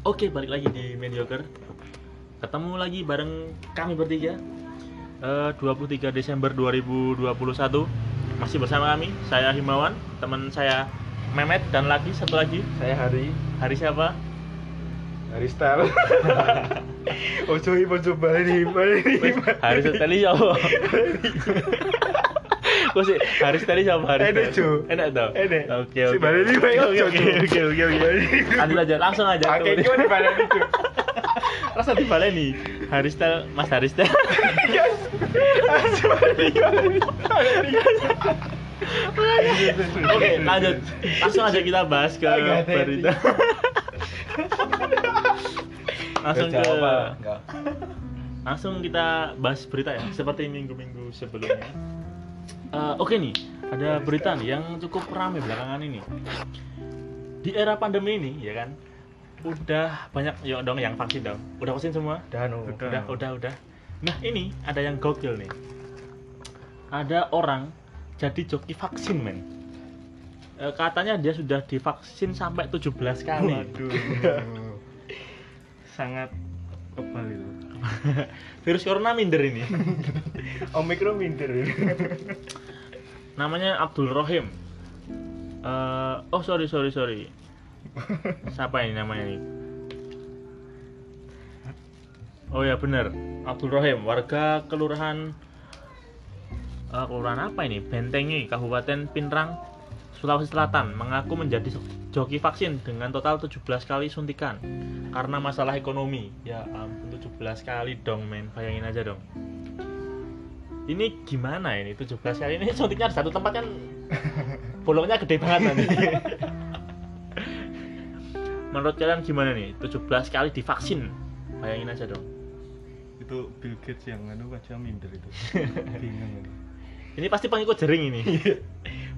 Oke, balik lagi di Mediocre. Ketemu lagi bareng kami bertiga. Eh, 23 Desember 2021 masih bersama kami. Saya Himawan, teman saya Memet dan lagi satu lagi. Saya Hari Hari siapa? Hari Style Ojo ibu coba ini Wes, Hari Seteli siapa? Kok sih Hari Seteli siapa hari? Enak, Jo. Enak tau? Enak. Oke, Si oke. Baleni baik, Oke, oke, oke, oke, oke. Lanjut aja, langsung aja. Oke, tuh. gimana pada itu? Rasa dibaleni. Hari Style, Mas Hari Style. Oke, lanjut. Langsung aja kita bahas ke berita. Langsung ke langsung kita bahas berita ya, seperti minggu-minggu sebelumnya. Eh, Oke nih, ada berita nih yang cukup ramai belakangan ini. Di era pandemi ini, ya kan, udah banyak ya dong yang vaksin dong. Udah vaksin semua? Danu Udah, udah, udah. Nah ini ada yang gokil nih. Ada orang jadi joki vaksin men. Eh, katanya dia sudah divaksin sampai 17 kali. Waduh. Sangat kebal itu. Virus corona minder ini. Omikron minder Namanya Abdul Rohim. Eh, oh sorry sorry sorry. Siapa ini namanya nih? Oh ya bener, Abdul Rohim, warga kelurahan eh, kelurahan apa ini? Bentengi, Kabupaten Pinrang, Sulawesi Selatan, mengaku menjadi joki vaksin dengan total 17 kali suntikan karena masalah ekonomi. Ya ampun 17 kali dong men, bayangin aja dong. Ini gimana ini 17 kali ini suntiknya di satu tempat kan bolongnya gede banget nanti. Menurut kalian gimana nih? 17 kali divaksin. Bayangin aja dong. Itu Bill Gates yang anu aja minder itu. Bingung ini. Ini pasti pengikut jering ini.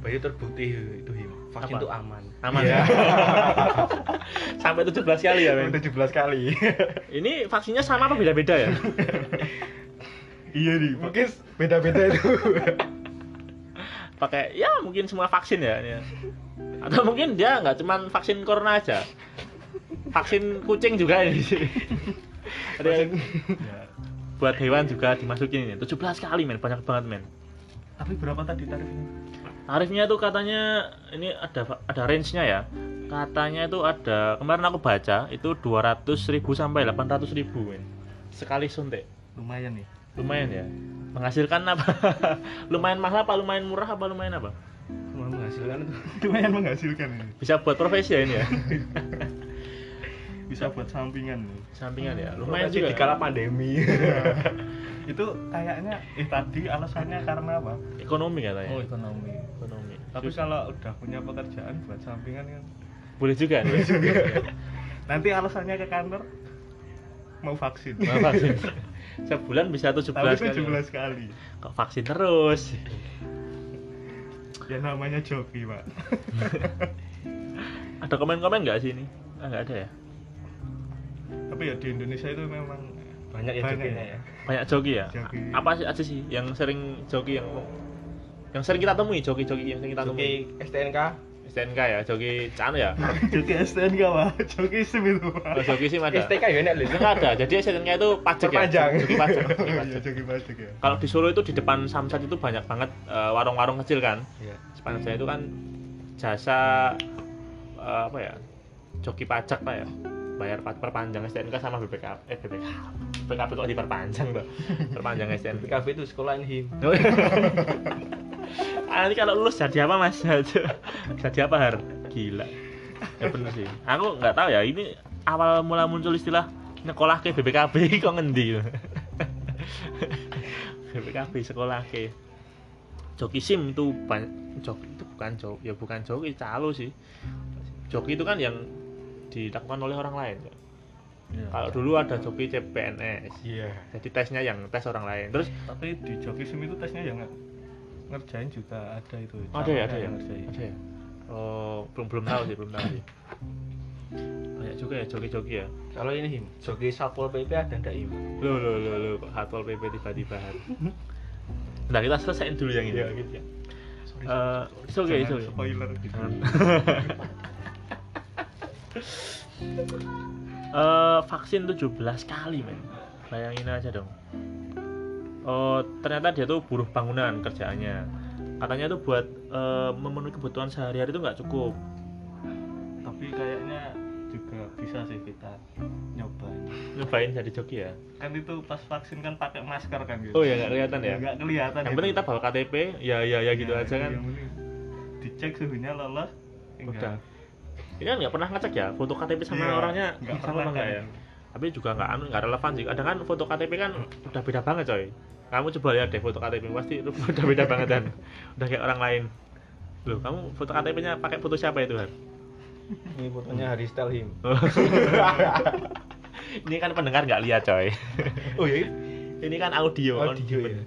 Bayu terbukti itu him Vaksin Apa? itu aman Aman ya. Sampai 17 kali ya, men. 17 kali Ini vaksinnya sama apa beda-beda ya? Iya nih. Mungkin beda-beda itu Pakai ya mungkin semua vaksin ya. ya. Atau mungkin dia nggak cuman vaksin corona aja. Vaksin kucing juga ini. Ada yang Ya. buat hewan juga dimasukin ini. 17 kali, men. Banyak banget, men. Tapi berapa tadi tarifnya? Tarifnya tuh katanya ini ada ada range-nya ya. Katanya itu ada kemarin aku baca itu 200.000 sampai 800.000 men. Sekali suntik. Lumayan nih. Lumayan ya. Menghasilkan apa? lumayan mahal apa lumayan murah apa lumayan apa? Mau menghasilkan itu Lumayan menghasilkan ini. Bisa buat profesi ya ini ya. Bisa buat sampingan nih. Sampingan ya. Lumayan Profesi juga. di kala pandemi itu kayaknya eh tadi alasannya karena apa? Ekonomi katanya. Oh, ekonomi. Tapi Terus, kalau udah punya pekerjaan buat sampingan kan boleh juga nih. nanti alasannya ke kantor mau vaksin. Mau vaksin. Sebulan bisa 17 Tapi kali. 17 kali. Kok vaksin terus? Ya namanya joki, Pak. Ada komen-komen nggak sih ini? Ah, nggak ada ya. Tapi ya di Indonesia itu memang Banyak ya Banyak jokinya ya. ya banyak joki ya Joki. apa sih aja sih yang sering joki yang yang sering kita temui joki-joki yang sering kita temui. Joki STNK STNK ya joki cano ya? Joki STNK, Pak. Joki SIM itu, Pak. oh, joki sih ada? STK ya enak lho. Ada. Jadi STNK itu pajak Perpanjang. ya joki pajak joki Iya, pajak. joki pajak ya. kalau di Solo itu di depan Samsat itu banyak banget eh, warung-warung kecil kan? Iya. Sepanjang saya itu kan jasa eh, apa ya? Joki pajak lah ya bayar pa- perpanjang STNK sama BPK eh BPK BPKB kok diperpanjang tuh perpanjang STNK itu sekolahan him Ah, nanti kalau lulus jadi apa mas? jadi apa har? Gila. Ya bener sih. Aku nggak tahu ya. Ini awal mula muncul istilah nyekolah ke BPKB kok ngendi? BPKB sekolah ke. Joki sim itu banyak joki itu bukan joki ya bukan joki calo sih. Joki itu kan yang dilakukan oleh orang lain. ya. Iya. Kalau dulu ada joki CPNS. Iya. Jadi tesnya yang tes orang lain. Terus Tapi di joki sim itu tesnya yang nge- ngerjain juga ada itu. ada ya ada ya yang ngerjain. ada ya oh belum belum tahu sih belum tahu sih banyak juga ya joki-joki ya Kalau ini him Joki Satpol PP ada ndak him lo lo lo lo kok Satpol PP tiba-tiba nah kita selesaiin dulu yang ini Iya, gitu ya. Sorry, Eh, it's okay, it's okay. spoiler gitu. Eh vaksin 17 kali men. Bayangin aja dong. Oh ternyata dia tuh buruh bangunan kerjaannya. Katanya tuh buat eh, memenuhi kebutuhan sehari-hari itu nggak cukup. Tapi kayaknya juga bisa sih kita nyobain. Nyobain jadi joki ya? Kan itu pas vaksin kan pakai masker kan gitu. Oh ya nggak kelihatan ya? Nggak kelihatan yang penting kita bawa KTP ya ya ya gitu Ya, aja kan. yang dicek suhunya lolos. Udah ini kan nggak pernah ngecek ya foto KTP sama Iya, orangnya. nggak sama pernah kan. ya tapi juga nggak anu nggak relevan sih. Kadang kan foto KTP kan udah beda banget coy. Kamu coba lihat deh foto KTP pasti udah beda banget kan. Udah kayak orang lain. Loh kamu foto KTP-nya pakai foto siapa itu kan Ini fotonya Hari Style him. ini kan pendengar nggak lihat coy. Oh iya. ini kan audio Audio on- ya.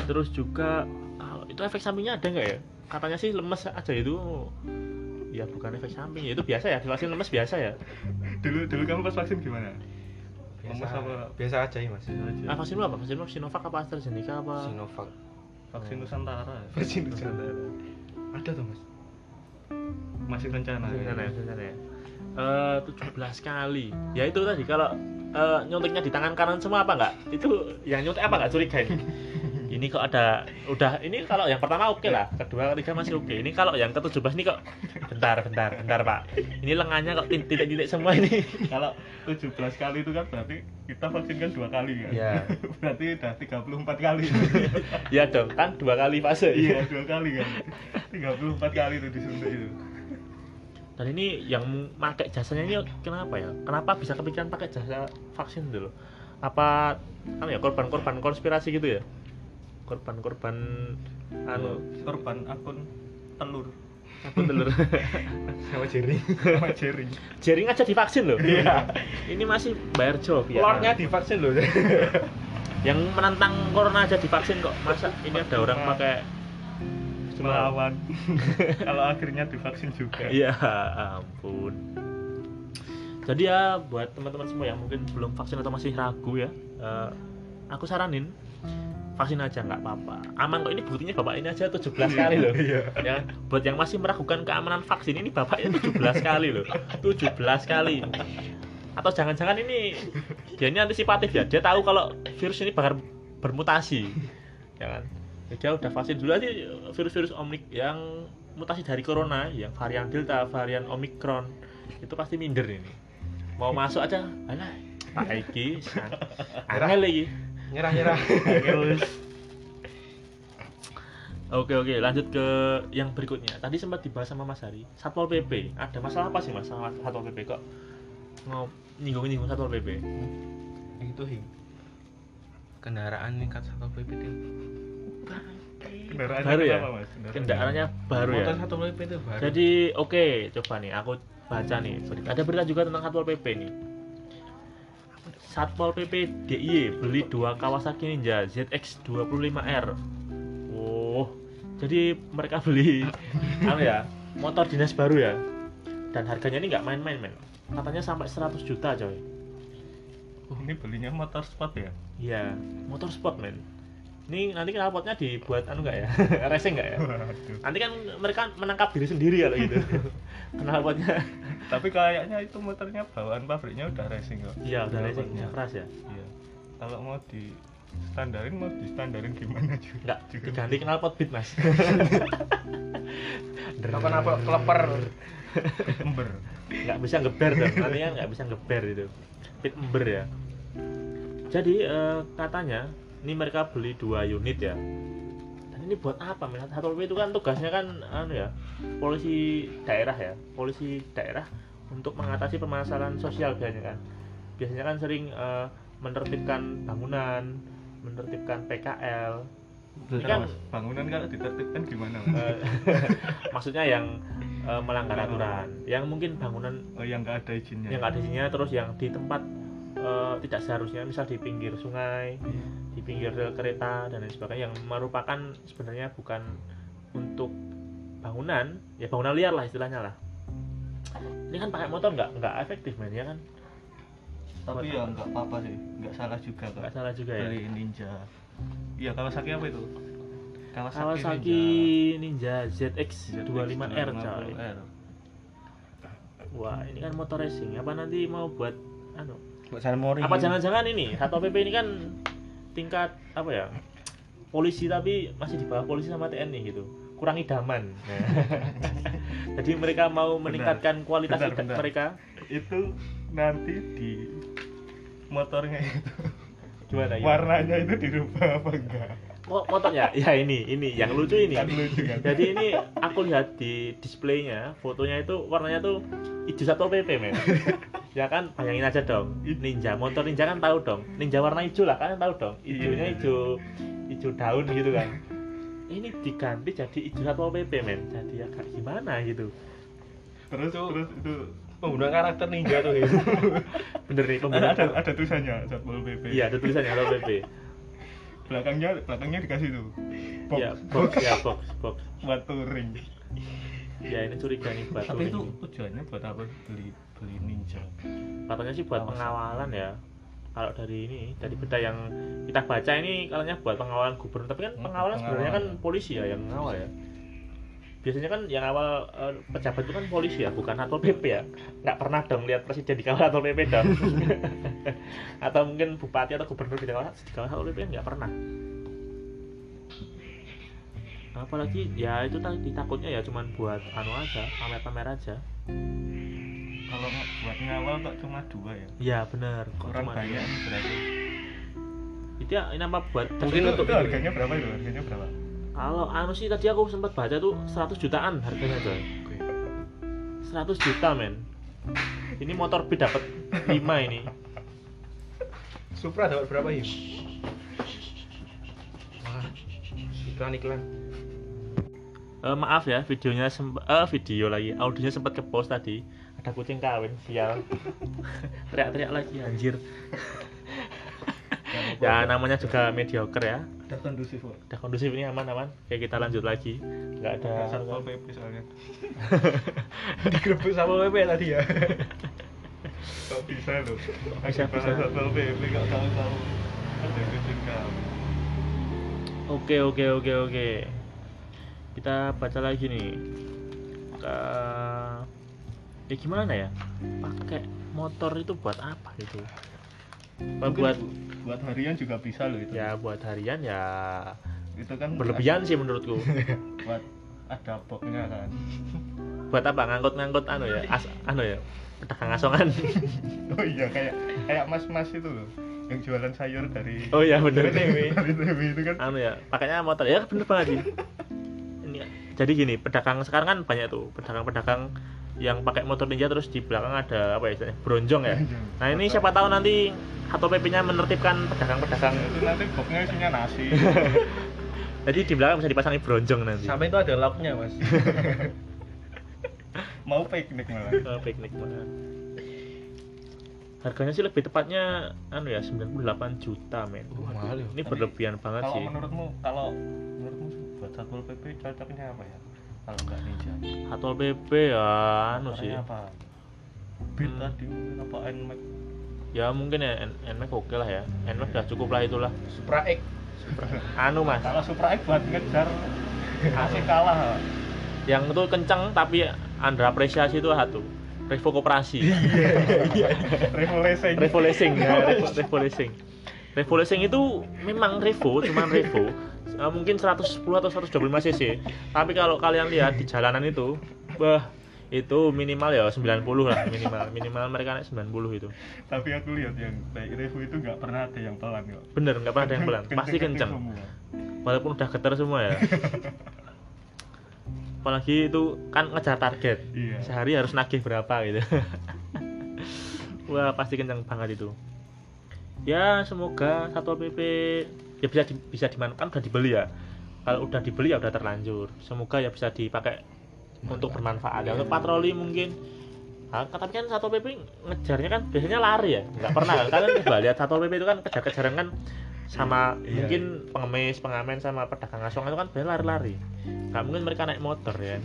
terus juga kalau itu efek sampingnya ada nggak ya? Katanya sih lemes aja itu ya bukan efek samping ya itu biasa ya vaksin lemes biasa ya dulu dulu kamu pas vaksin gimana Biasa, Lemes apa? biasa aja ya mas. ah vaksin lu apa vaksin lu Sinovac apa AstraZeneca apa Sinovac. vaksin Nusantara? Vaksin Nusantara. Ada tuh mas. masih rencana Rencana ya, rencana ya. Eh, 17 kali. Ya itu tadi kalau eh, nyuntiknya di tangan kanan semua apa enggak? Itu yang nyuntik apa enggak curiga ini? ini kok ada udah ini kalau yang pertama oke lah, kedua ketiga masih oke. Ini kalau yang ke-17 ini kok bentar bentar bentar Pak. Ini lengannya kok titik-titik semua ini. kalau 17 kali itu kan berarti kita vaksin kan dua kali kan Iya. berarti udah 34 kali ya dong, kan dua kali fase. iya dua kali kan 34 kali itu disuntik itu Dan ini yang pakai jasanya ini kenapa ya? Kenapa bisa kepikiran pakai jasa vaksin dulu? Apa kan ya korban-korban konspirasi gitu ya? Korban-korban anu korban akun telur akun telur. Sama Jerry. sama jaring Jaring aja divaksin loh. Ini masih bayar job ya. Lordnya divaksin loh. Yang menantang corona aja divaksin kok. Masa ini ada orang pakai melawan kalau akhirnya divaksin juga Iya, ampun. Jadi ya buat teman-teman semua yang mungkin belum vaksin atau masih ragu ya, eh, aku saranin vaksin aja nggak apa-apa. Aman kok ini buktinya bapak ini aja 17 kali loh. Iya. Ya, buat yang masih meragukan keamanan vaksin ini bapaknya 17 kali loh. 17 kali. Atau jangan-jangan ini dia ini antisipatif ya. Dia tahu kalau virus ini bakal bermutasi. Ya kan? Ya, dia udah vaksin dulu aja virus-virus omik yang mutasi dari corona yang varian delta, varian omikron itu pasti minder ini. Mau masuk aja, alah, Pak Eki, angel lagi. Nyerah nyerah. Oke oke lanjut ke yang berikutnya. Tadi sempat dibahas sama Mas Hari. Satpol PP. Ada masalah apa sih Mas sama Satpol PP kok mau nyinggung-nyinggung Satpol PP? Itu him. Kendaraan nih kata satpol pp itu. kendaraannya Baru ya? Mas? Kendaraannya baru ya. Motor satpol pp itu baru. Jadi oke, coba nih aku baca nih. berita- Ada berita juga tentang Satpol PP nih. Satpol PP DIY beli dua Kawasaki Ninja ZX25R. Oh, jadi mereka beli anu ya, motor dinas baru ya. Dan harganya ini nggak main-main, men. Katanya sampai 100 juta, coy. ini belinya motor sport ya Iya, motor sport, men. Ini nanti knalpotnya dibuat anu nggak ya? Racing nggak ya? Waduh. Nanti kan mereka menangkap diri sendiri kalau gitu. knalpotnya tapi kayaknya itu motornya bawaan pabriknya udah racing kok Iya, udah racing, udah keras ya. iya kalau mau di standarin mau di standarin gimana juga Enggak, diganti knalpot beat, Mas. Apa apa keleper. ember Nggak bisa ngeber dong, nanti kan nggak bisa ngeber itu. Beat ember ya. Jadi eh, katanya ini mereka beli dua unit ya. Dan ini buat apa? Men? Satpol PP itu kan tugasnya kan anu ya, polisi daerah ya, polisi daerah untuk mengatasi permasalahan sosial biasanya kan. Biasanya kan sering eh, menertibkan bangunan, menertibkan PKL, Ini kan- Mas, bangunan kalau ditertibkan gimana Mas? Eh, maksudnya yang eh, melanggar aturan yang mungkin bangunan oh yang nggak ada izinnya yang nggak ada izinnya terus yang di tempat eh, tidak seharusnya misal di pinggir sungai di pinggir rel kereta dan lain sebagainya yang merupakan sebenarnya bukan untuk bangunan ya bangunan liar lah istilahnya lah. Ini kan pakai motor nggak nggak efektif men ya kan? Tapi ya nggak apa-apa sih nggak salah juga kok. Nggak salah juga ya? Beli ninja. Iya Kawasaki apa itu? Kawasaki Ninja. ZX 25R coy. 25R. wah ini kan motor racing. Apa nanti mau buat anu buat salmori apa jangan-jangan ini satpol pp ini kan tingkat apa ya polisi tapi masih di bawah polisi sama TNI gitu. Kurang idaman jadi mereka mau meningkatkan kualitas Bentar, ida- bentar. mereka. Itu nanti di motornya itu. Gimana ya warnanya itu dirubah apa enggak? Mo- motornya? Ya ini ini yang lucu ini. Kan lucu kan? jadi ini aku lihat di displaynya fotonya itu warnanya tuh hijau satpol pp men ya kan? Bayangin aja dong ninja motor ninja kan tahu dong ninja warna hijau lah kalian tahu dong hijaunya Iya. hijau hijau daun gitu kan. Ini diganti jadi hijau satpol pp men? Jadi agak gimana gitu? Terus Itu- terus itu? penggunaan karakter ninja tuh Him. bener nih ada pembunuhan ada, ada tulisannya satpol pp iya ada tulisannya satpol pp belakangnya belakangnya dikasih tuh. Box, ya box ya box box. Buat touring ya ini curiga nih buat tapi itu ini. tujuannya buat apa? Beli beli ninja. Katanya sih buat pengawalan ya. Kalau dari ini dari berita yang kita baca ini katanya buat pengawalan gubernur. Tapi kan Hmm, pengawalan sebenarnya kan polisi ya yang ngawal ya. Biasanya kan yang awal eh, pejabat itu kan polisi ya bukan satpol pp ya. Nggak pernah dong lihat presiden dikawal satpol pp dong. Atau mungkin bupati atau gubernur dikawal dikawal satpol pp nggak pernah apalagi ya itu tadi takutnya ya cuman buat anu aja pamer-pamer aja kalau buat ngawal kok cuma dua ya ya bener kok kurang cuman banyak dua. berarti itu ya ini apa buat Mungkin itu, untuk itu harganya berapa itu harganya berapa Kalau anu sih tadi aku sempat baca tuh 100 jutaan harganya coy. 100 juta men. Ini motor B dapat 5 ini. Supra dapat berapa Him? Wah, iklan iklan. Eh, maaf ya videonya sempat eh video lagi audionya sempat ke post tadi. Ada kucing kawin sial teriak-teriak lagi anjir. Ya namanya juga mediocre ya. Udah kondusif kok udah kondusif ini aman-aman kayak kita lanjut lagi. Nggak ada satpol pp soalnya. Digerebek sama PP tadi ya. kok bisa loh Bisa, bisa. satpol pp kok tahu-tahu. Ada kucing kawin. Oke oke oke oke. Kita baca lagi nih. Ke ya gimana ya? Pakai motor itu buat apa gitu? Mungkin buat bu- buat harian juga bisa loh itu ya buat harian ya itu kan berlebihan sih menurutku. buat ada boxnya kan buat apa ngangkut-ngangkut anu ya? As, anu ya? Pedagang asongan. oh iya kayak kayak mas-mas itu loh yang jualan sayur dari Oh iya bener. dari dari TV itu kan anu ya, pakainya motor ya bener banget sih. Jadi gini, pedagang sekarang kan banyak tuh, pedagang-pedagang yang pakai motor ninja terus di belakang ada apa ya istilahnya bronjong ya. Nah ini siapa tahu nanti Satpol PP-nya menertibkan pedagang-pedagang. itu nanti boxnya isinya nasi Jadi di belakang bisa dipasangi bronjong nanti. Sampai itu ada locknya mas. mau piknik malah Ke piknik mana. Harganya sih lebih tepatnya anu ya 98 juta men. Wah, mahal ya. Ini Tapi berlebihan banget kalau sih. menurutmu kalau menurutmu buat satpol pp cocoknya apa ya kalau nggak ninja Satpol PP ya anu sih. Apa beat Hmm. tadi apa nmax Ya mungkin ya NMAX oke lah ya. NMAX udah cukup lah itulah. Supra X. Anu mas. kalau Supra X buat ngejar masih kalah yang itu kencang tapi anda apresiasi itu satu Revo Koperasi. Revo Racing Revo Racing ya, Revo, Revo Racing Revo Racing itu memang Revo cuman Revo. Eh, mungkin 110 atau 125 cc. Tapi kalau kalian lihat di jalanan itu bah itu minimal ya 90 lah minimal. Minimal mereka naik 90 itu. Tapi aku lihat yang baik Revo itu nggak pernah ada yang pelan kok. Bener nggak pernah ada yang pelan. Pasti kencang semua. walaupun udah getar semua ya apalagi itu kan ngejar target. Iya. Sehari harus nagih berapa gitu. Wah pasti kencang banget itu. Ya semoga satpol pp ya bisa di, bisa dimanfaatkan udah dibeli ya. Kalau udah dibeli ya udah terlanjur. Semoga ya bisa dipakai untuk bermanfaat. Ya untuk patroli mungkin. Nah, tapi kan satpol pp ngejarnya kan biasanya lari ya. Nggak pernah. Kan kalian coba lihat satpol pp itu kan kejar-kejaran kan sama Iya. mungkin pengemis pengamen sama pedagang asongan itu kan biasanya lari-lari nggak mungkin mereka naik motor ya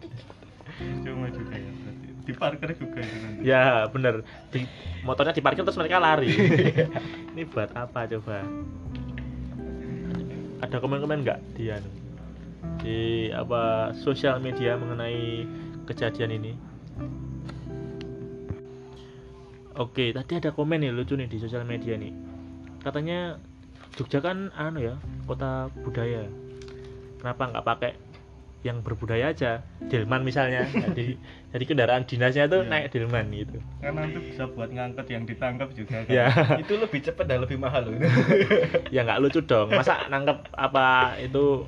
cuma juga ya berarti di parkir juga itu nanti Ya bener di motornya diparkir terus mereka lari. Ini buat apa coba? Ada komen-komen nggak di anu? di apa sosial media mengenai kejadian ini? Oke, tadi ada komen nih lucu nih di sosial media nih. Katanya Jogja kan anu ya, kota budaya. Kenapa nggak pakai yang berbudaya aja? Delman misalnya. jadi jadi kendaraan dinasnya tuh Iya. naik Delman gitu. Karena itu bisa buat ngangkut yang ditangkap juga kan. Ya, itu lebih cepat dan lebih mahal loh ya nggak lucu dong. Masa nangkep apa itu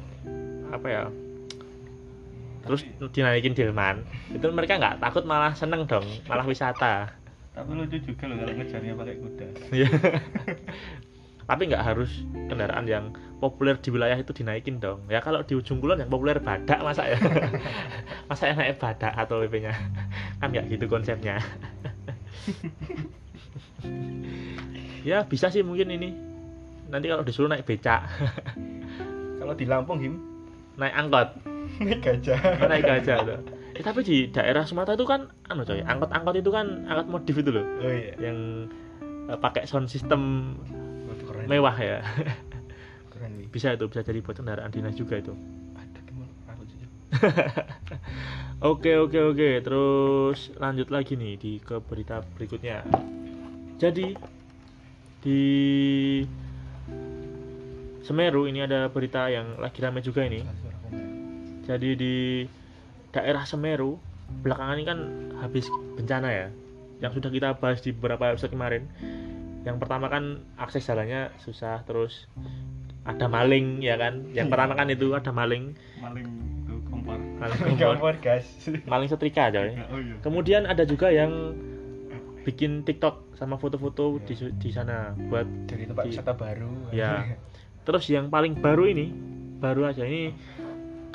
apa ya? Terus dinaikin Delman. Itu mereka nggak takut malah seneng dong, malah wisata. Tapi lucu juga loh kalau ngejarnya pakai kuda. Iya. Tapi nggak harus kendaraan yang populer di wilayah itu dinaikin dong. Ya kalau di ujung kulon yang populer badak masa ya. masa yang naik badak atau PP-nya. Kan nggak gitu konsepnya. ya bisa sih mungkin ini. Nanti kalau disuruh naik becak, kalau di Lampung him naik angkot, naik gajah naik gajah tuh. Eh, tapi di daerah Sumatera itu kan anu coy, angkot-angkot itu kan angkot modif itu loh. Oh iya. Yang eh, pakai sound system keren. mewah ya. keren nih. Bisa itu bisa jadi buat kendaraan dinas juga itu. Oke oke oke. Terus lanjut lagi nih di ke berita berikutnya. Jadi di Semeru ini ada berita yang lagi ramai juga ini. Jadi di daerah Semeru belakangan ini kan habis bencana ya yang sudah kita bahas di beberapa episode kemarin. Yang pertama kan akses jalannya susah terus ada maling ya kan? Yang pertama kan itu ada maling. Maling kompor. maling kompor. Gas maling setrika coy Oh iya. kemudian ada juga yang bikin TikTok sama foto-foto di di sana buat dari tempat Di- wisata baru. Ya. Terus yang paling baru ini baru aja ini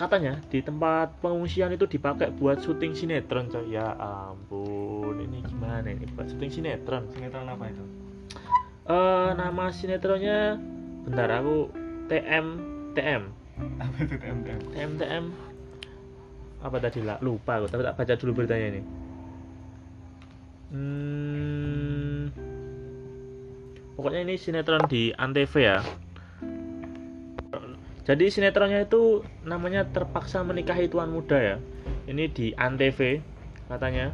katanya di tempat pengungsian itu dipakai buat syuting sinetron coy ya ampun ini gimana ini? Buat syuting sinetron. Sinetron apa itu? eh nama sinetronnya bentar aku TM TM Apa itu TMTM? TM TM apa tadi? Lah lupa aku tapi tak baca dulu beritanya ini. Hmm, pokoknya ini sinetron di Antv ya jadi sinetronnya itu namanya terpaksa menikahi tuan muda ya ini di Antv katanya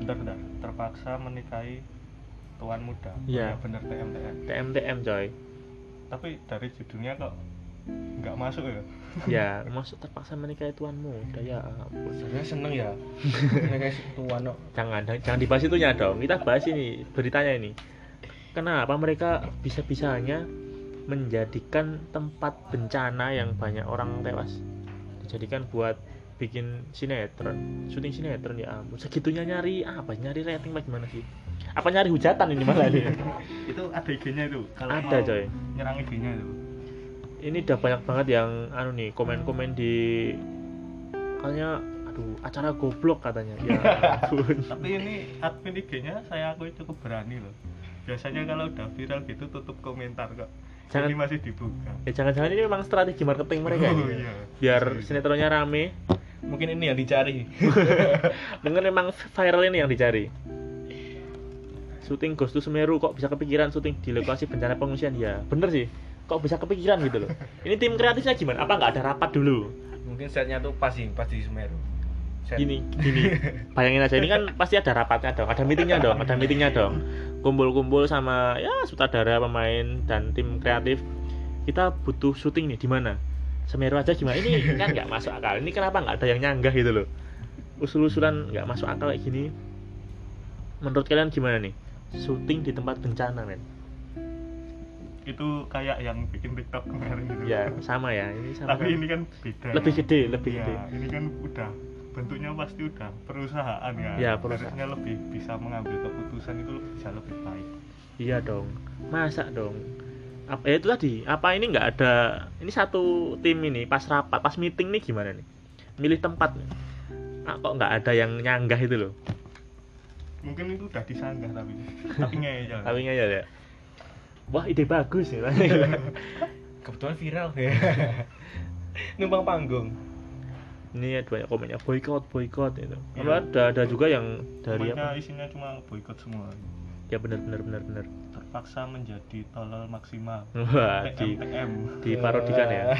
Bentar bentar. Terpaksa menikahi tuan muda. Iya. Oh, bener TMTM. TM TM coy Tapi dari judulnya kok nggak masuk ya? ya maksud terpaksa menikahi tuan muda ya ampun seneng ya guys tuan kok jangan jangan dibahas itunya dong kita bahas ini beritanya ini kenapa mereka bisa-bisanya menjadikan tempat bencana yang banyak orang tewas dijadikan buat bikin sinetron syuting sinetron ya ampun segitunya nyari apa nyari rating apa gimana sih apa nyari hujatan ini malah ini itu ada IG-nya itu. Kalau ada mau coy Nyerang IG-nya itu. ini udah banyak banget yang anu nih komen-komen di katanya aduh acara goblok katanya ya ampun Tapi ini admin IG-nya saya akui cukup berani loh. Biasanya kalau udah viral gitu tutup komentar kok. Jangan- Ini masih dibuka. ya jangan-jangan ini memang strategi marketing mereka Oh, ini. iya. biar bisa. sinetronnya rame mungkin ini yang dicari dengan memang viral ini yang dicari syuting Ghost to Semeru kok bisa kepikiran syuting di lokasi bencana pengungsian ya bener sih kok bisa kepikiran gitu loh ini tim kreatifnya gimana apa nggak ada rapat dulu mungkin setnya tuh pas sih pas di Semeru. Gini gini. Bayangin aja ini kan pasti ada rapatnya dong ada meetingnya dong ada meetingnya dong. Kumpul-kumpul sama ya sutradara pemain dan tim kreatif. Kita butuh syuting nih di mana? Semeru aja gimana? Ini kan nggak masuk akal. Ini kenapa nggak ada yang nyanggah gitu loh? Usul-usulan nggak masuk akal kayak gini. Menurut kalian gimana nih? Syuting di tempat bencana men. Itu kayak yang bikin TikTok kemarin gitu. ya sama ya ini sama. Tapi kan. ini kan beda. lebih gede lebih Iya, gede. ini kan udah bentuknya pasti udah perusahaan ya. Perusahaan. Harusnya lebih bisa mengambil keputusan itu bisa lebih baik. Iya dong, masa dong? Apa ya itu tadi? Apa ini nggak ada? Ini satu tim ini pas rapat, pas meeting nih gimana nih? Milih tempat, ah, kok nggak ada yang nyanggah itu loh? Mungkin itu udah disanggah tapi tapi ngeyel. Tapi nggak ya. Wah ide bagus ya. kebetulan viral ya numpang panggung ini ada banyak komennya boykot boykot itu. Iya. Apa ada ada juga yang dari Mereka apa? isinya cuma boykot semua. Ya benar benar benar benar. Terpaksa menjadi tolol maksimal. Wah di TMTM. diparodikan ya.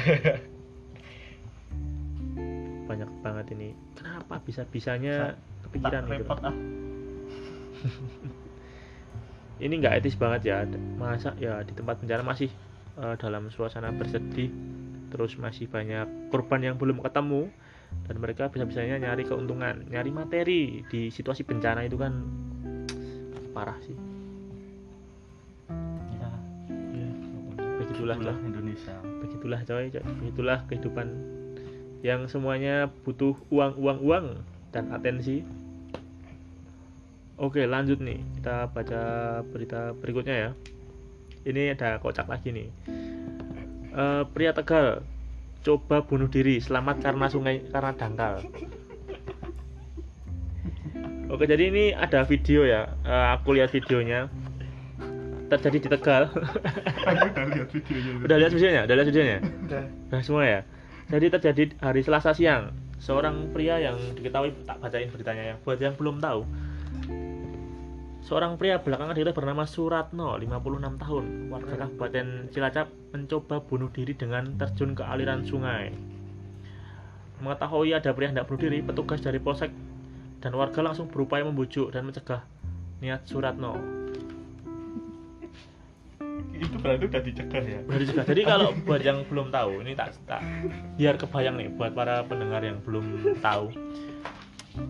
Banyak banget ini. Kenapa bisa bisanya Sa- kepikiran tak gitu? repot ah. ini nggak etis banget ya masa ya di tempat bencana masih eh, dalam suasana bersedih terus masih banyak korban yang belum ketemu dan mereka bisa-bisanya nyari keuntungan nyari materi di situasi bencana itu kan parah sih. Ya. Ya begitulah itulah coy. Indonesia. Begitulah coy coy. begitulah kehidupan yang semuanya butuh uang uang uang dan atensi. Oke lanjut nih. Kita baca berita berikutnya ya. Ini ada kocak lagi nih. Eh, pria tegal coba bunuh diri. Selamat karena sungai karena dangkal. Oke jadi ini ada video ya. Eh, aku lihat videonya. Terjadi di tegal. Aku udah lihat videonya. Udah lihat videonya? Udah lihat videonya? Udah. Nah semua ya. Jadi terjadi hari Selasa siang, seorang pria yang diketahui tak bacain beritanya ya. Buat yang belum tahu, seorang pria belakangan diketahui bernama Suratno, 56 tahun, warga Kabupaten Cilacap mencoba bunuh diri dengan terjun ke aliran sungai. Mengetahui ada pria hendak bunuh diri, petugas dari polsek dan warga langsung berupaya membujuk dan mencegah niat Suratno. itu berarti udah dicegah ya Udah dicegah. Jadi kalau buat yang belum tahu, ini tak tak biar kebayang nih buat para pendengar yang belum tahu.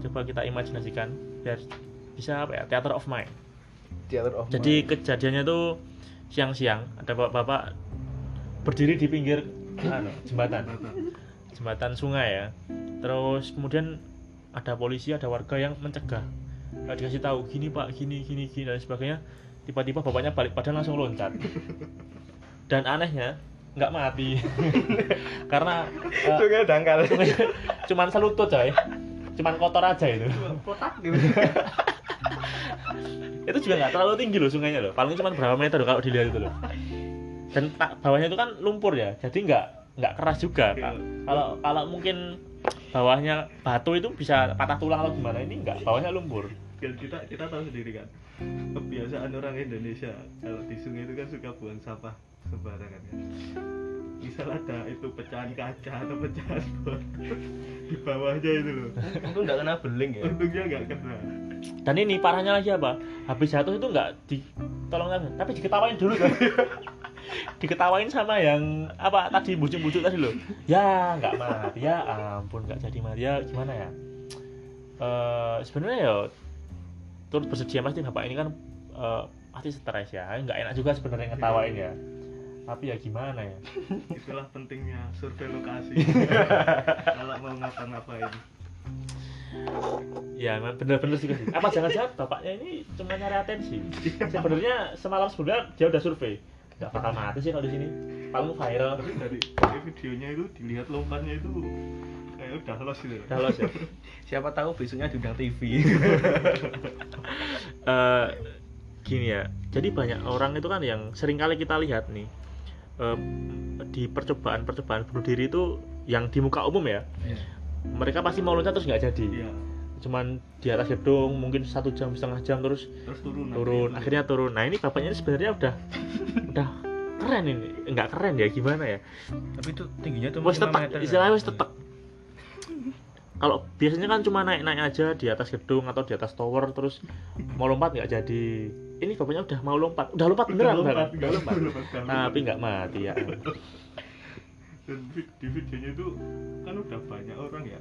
Coba kita imajinasikan biar bisa apa ya theater of mind. Theater of Jadi mind. kejadiannya tuh siang-siang ada bapak-bapak berdiri di pinggir anu, jembatan jembatan sungai ya. Terus kemudian ada polisi, ada warga yang mencegah. Nggak dikasih tahu gini pak, gini, gini, gini dan sebagainya. Tiba-tiba bapaknya balik badan langsung loncat. Dan anehnya nggak mati karena Sungai dangkal. cuman selutut coy cuman kotor aja itu kotak gitu itu juga nggak terlalu tinggi loh sungainya loh. Paling cuma berapa meter loh kalau dilihat itu loh. Dan tak bawahnya itu kan lumpur ya. Jadi nggak nggak keras juga Kak. kalau kalau mungkin bawahnya batu itu bisa patah tulang atau gimana ini nggak. Bawahnya lumpur. Kan kita kita tahu sendiri kan kebiasaan orang Indonesia kalau di sungai itu kan suka buang sampah sembarangan kan misal ada itu pecahan kaca atau pecahan botol di bawahnya itu loh. Untung nggak kena beling ya. untungnya nggak kena dan ini parahnya lagi apa? Habis jatuh itu nggak ditolong tapi diketawain dulu kan. Diketawain sama yang apa tadi bujuk-bujuk tadi loh. Ya nggak mati. Ya ampun nggak jadi mati. Ya gimana ya? Eh sebenarnya ya turut bersedia pasti bapak ini kan eh, pasti stres ya. Nggak enak juga sebenarnya ngetawain ya. Tapi ya gimana ya? Itulah pentingnya survei lokasi. Kalau mau ngapa-ngapain ya emang bener-bener sih apa jangan-jangan bapaknya ini cuma nyari atensi. Sebenarnya semalam sebelumnya dia udah survei. Nggak bakal mati sih kalau di sini. Paling viral. Tapi dari, dari videonya itu dilihat lompatnya itu kayak udah los gitu. Udah los ya? Siapa tahu besoknya diundang TV. Eh, gini ya. Jadi banyak orang itu kan yang sering kali kita lihat nih eh, di percobaan percobaan bunuh diri itu yang di muka umum ya mereka pasti mau loncat terus nggak jadi. Iya. Cuman di atas gedung mungkin satu jam setengah jam terus terus turun turun akhirnya turun. Nah ini bapaknya ini sebenarnya udah udah keren ini. Nggak keren ya gimana ya? Tapi itu tingginya tuh wes 5 tetek istilahnya wes tetek. Kalau biasanya kan cuma naik naik aja di atas gedung atau di atas tower terus mau lompat nggak jadi. Ini bapaknya udah mau lompat. Udah lompat beneran lompat, bahkan. udah lompat. Lompat, nggak tapi lompat. nggak mati ya dan di videonya itu kan udah banyak orang ya.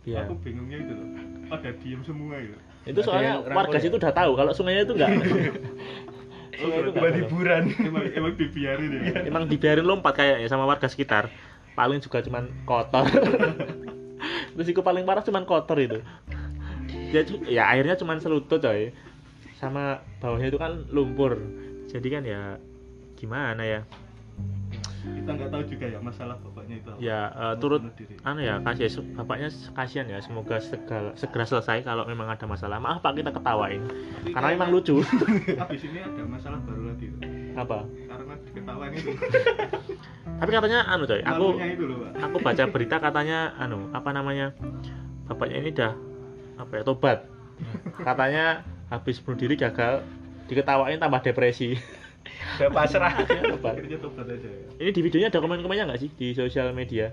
Iya. aku bingungnya itu loh. Pada diem semua itu. Ada soalnya warga situ ya? udah tahu kalau sungainya itu nggak. Sungai itu Buat ada. hiburan. emang emang dibiarin ya? Emang dibiarin lompat kayaknya sama warga sekitar. Paling juga cuman kotor. Risiko paling parah cuman kotor itu. Ya, ya airnya cuman selutut coy. Sama bawahnya itu kan lumpur. Jadi kan ya gimana ya kita nggak tahu juga ya masalah bapaknya itu apa. ya eh, Mau turut anu ya kasih bapaknya kasihan ya semoga segala, segera selesai kalau memang ada masalah. Maaf pak kita ketawain. Tapi karena memang lucu. Habis ini ada masalah baru lagi tuh. apa? Karena diketawain itu. Tapi katanya anu coy aku malunya itu loh pak. aku baca berita katanya anu apa namanya bapaknya ini dah apa ya tobat. Katanya habis bunuh diri gagal diketawain tambah depresi Udah pasrah. Akhirnya tobat. akhirnya tobat aja ya ini di videonya ada komen-komennya nggak sih di sosial media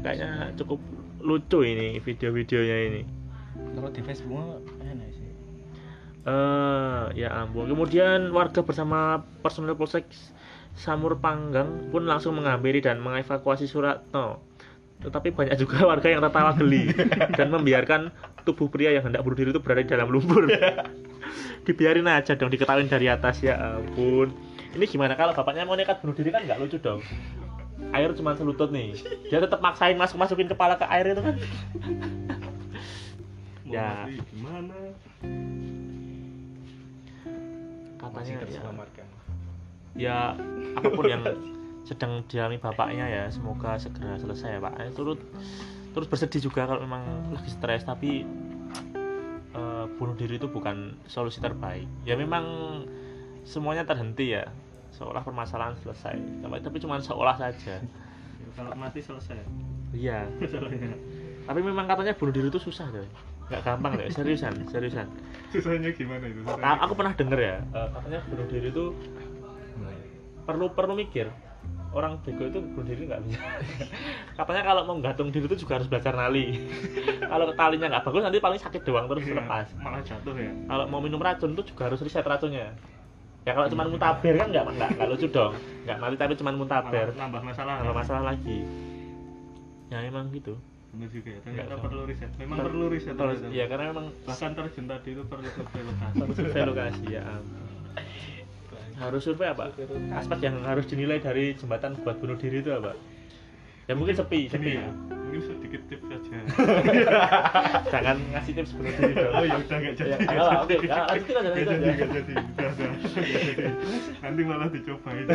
kayaknya cukup lucu ini video-videonya ini Kalau di Facebook enak sih. Eh, ya ampun. Kemudian warga bersama personel Polsek Samur Panggang pun langsung menghampiri dan mengevakuasi Suratno. Tetapi banyak juga warga yang tertawa geli dan membiarkan tubuh pria yang hendak bunuh diri itu berada di dalam lumpur. Dibiarin aja dong, diketawain dari atas ya ampun. Ini gimana kalau bapaknya mau nekat bunuh diri kan nggak lucu dong. Air cuma selutut nih. Dia tetap maksain masuk masukin kepala ke air itu kan. Ya. gimana Katanya ya, ya apa pun yang sedang dialami bapaknya ya semoga segera selesai ya pak Eh, turut terus bersedih juga kalau memang lagi stres tapi bunuh diri itu bukan solusi terbaik. Ya memang semuanya terhenti ya. Seolah permasalahan selesai. Tapi, tapi cuma seolah saja. Ya, kalau mati selesai. Iya. Tapi memang katanya bunuh diri itu susah deh nggak gampang deh seriusan seriusan. Susahnya gimana itu? Susahnya aku pernah denger ya eh, katanya bunuh diri itu perlu perlu mikir orang bego itu bunuh diri nggak bisa. Katanya kalau mau gantung diri itu juga harus belajar nali. Kalau talinya nggak bagus nanti paling sakit doang terus Iya, lepas. malah jatuh ya. Kalau mau minum racun itu juga harus riset racunnya. Ya kalau cuma muntaber kan nggak nggak nggak lucu dong. Nggak mati tapi cuma muntaber. Malah nambah masalah. Nggak masalah lagi. Ya emang gitu. Benar juga ya ternyata perlu riset. memang Ter- perlu riset terus ternyata. ya karena memang bahkan terjun tadi itu perlu survei lokasi survei lokasi ya. Harus survei apa? Aspek yang harus dinilai dari jembatan buat bunuh diri itu apa? Ya mungkin sepi Gini sepi. ya. Mungkin sedikit tips saja. Jangan ngasih tips bunuh diri dong. Oh ya udah nggak jadi. Ya, jadi. oke, ya, lanjutin aja, Nggak jadi aja. nggak jadi. Udah udah. Nanti malah dicoba itu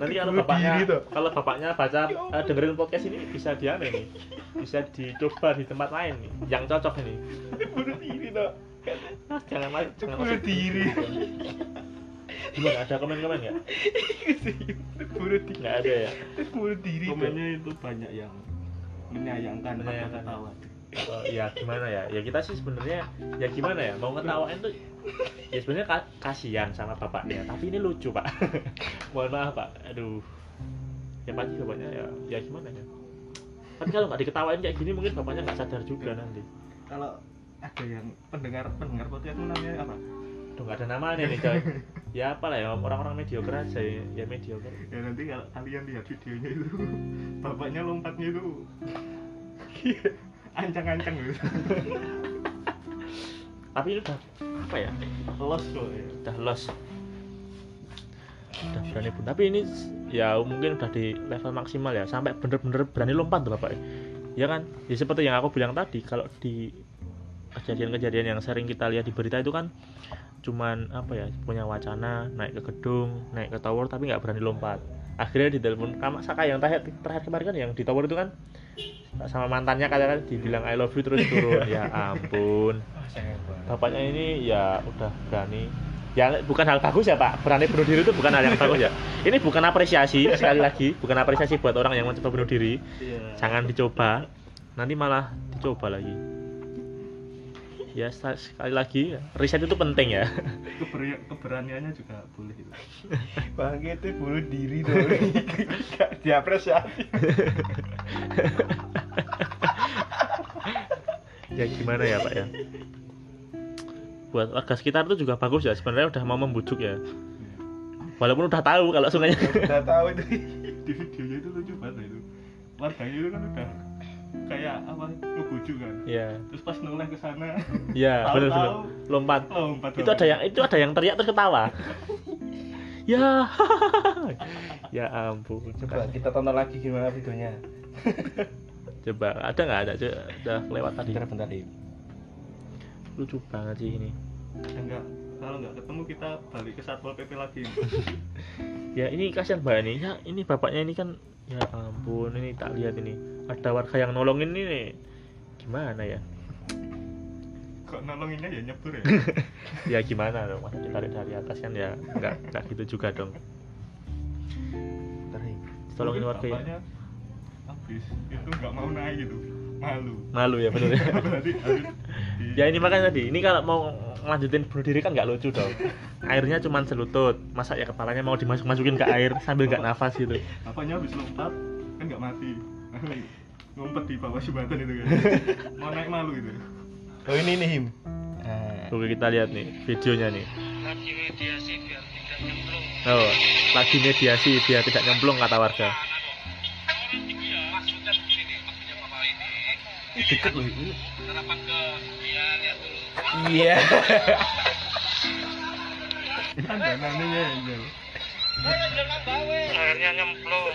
nanti kalau bapaknya kalau bapaknya baca eh, dengerin podcast ini bisa diane nih. Bisa dicoba di tempat lain nih yang cocok ini. Bunuh diri dong jangan mas jangan masuk. diri gimana ada komen komen nggak? Bunuh diri nggak ada ya? Bunuh diri komennya itu banyak yang menyayangkan pada Menyayangkan. ketawa Oh, ya gimana ya? Ya kita sih sebenarnya ya gimana ya? Mau ngetawain tuh ya sebenarnya ka- kasihan sama bapaknya. Tapi ini lucu pak. Mohon maaf pak. Aduh. Ya pasti bapaknya ya ya gimana ya? Tapi kalau nggak diketawain kayak gini mungkin bapaknya nggak sadar juga nanti. Kalau ada yang pendengar pendengar podcast itu namanya apa? Udah nggak ada namanya nih coy. Ya apalah ya orang-orang mediocre aja ya, ya mediocre. Ya nanti kalau kalian lihat videonya itu bapaknya lompatnya itu ancang-ancang gitu tapi ini udah apa ya? Los kok ya udah los udah berani pun tapi ini ya mungkin udah di level maksimal ya. Sampai bener-bener berani lompat tuh bapak ya kan? Ya seperti yang aku bilang tadi kalau di kejadian-kejadian yang sering kita lihat di berita itu kan cuman apa ya punya wacana naik ke gedung naik ke tower tapi nggak berani lompat. Akhirnya ditelepon sama Saka yang terakhir terakhir kemarin kan yang di tower itu kan sama mantannya kadang dibilang I love you terus turun. Ya ampun. Bapaknya ini ya udah berani. Ya bukan hal bagus ya pak. Berani bunuh diri itu bukan hal yang bagus ya. Ini bukan apresiasi sekali lagi. Bukan apresiasi buat orang yang mencoba bunuh diri. Iya. Jangan dicoba. Nanti malah dicoba lagi ya sekali lagi riset itu penting ya. Keber- keberaniannya juga boleh itu bang itu bunuh diri dong. Gak diapresiasi. Ya gimana ya pak ya? Buat warga sekitar itu juga bagus ya. Sebenarnya udah mau membujuk ya. Walaupun udah tahu kalau sungainya. Udah tahu itu. Di videonya itu lucu banget itu. Warganya itu kan udah kayak apa ngebujuk kan. Ya terus pas noleh ke sana ya Tahu-tahu. benar benar lompat. Lompat itu ada yang itu ada yang teriak terus ketawa. Ya. Ya ampun. Coba kita tonton lagi gimana videonya. Coba ada nggak? Ada coba udah lewat tadi. Bentar bentar Im. lucu banget sih ini. Enggak kalau nggak ketemu kita balik ke satpol pp lagi. Ya ini kasihan mbak ini ya ini bapaknya ini kan ya ampun ini tak lihat ini. Ada warga yang nolongin ini nih. gimana ya? Kok nolonginnya ya nyebur ya? Ya gimana dong masa ditarik dari atas kan ya. Nggak nggak gitu juga dong. Tolongin warga ya. Habis. Itu nggak mau naik gitu malu. Malu ya bener ya. Ya ini makanya tadi ini kalau mau lanjutin bunuh diri kan nggak lucu dong. Airnya cuma selutut masa ya kepalanya mau dimasuk masukin ke air sambil nggak nafas gitu? Bapaknya habis lompat kan nggak mati. Ngumpet di bawah jembatan itu kan. Mau naik malu gitu. Oh ini nih Him Oke kita lihat nih videonya nih. lagi mediasi biar tidak nyemplung. Oh, lagi mediasi biar tidak nyemplung kata warga. Deket loh ini. Sarapan ke dia lihat dulu. Iya. Angel akhirnya nyemplung.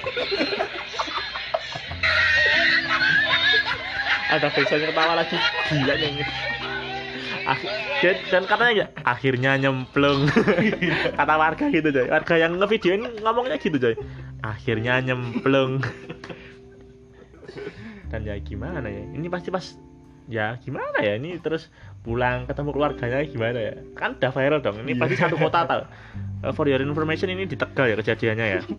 Ada biasanya ketawa lagi. Gila Akhir, dan, dan katanya ya akhirnya nyemplung. Kata warga gitu coy warga yang ngevideoin ngomongnya gitu coy akhirnya nyemplung dan ya gimana ya? Ini pasti pas ya gimana ya? Ini terus pulang ketemu keluarganya gimana ya? Kan udah viral dong ini pasti satu kota tau Eh, for your information ini di Tegal ya kejadiannya ya?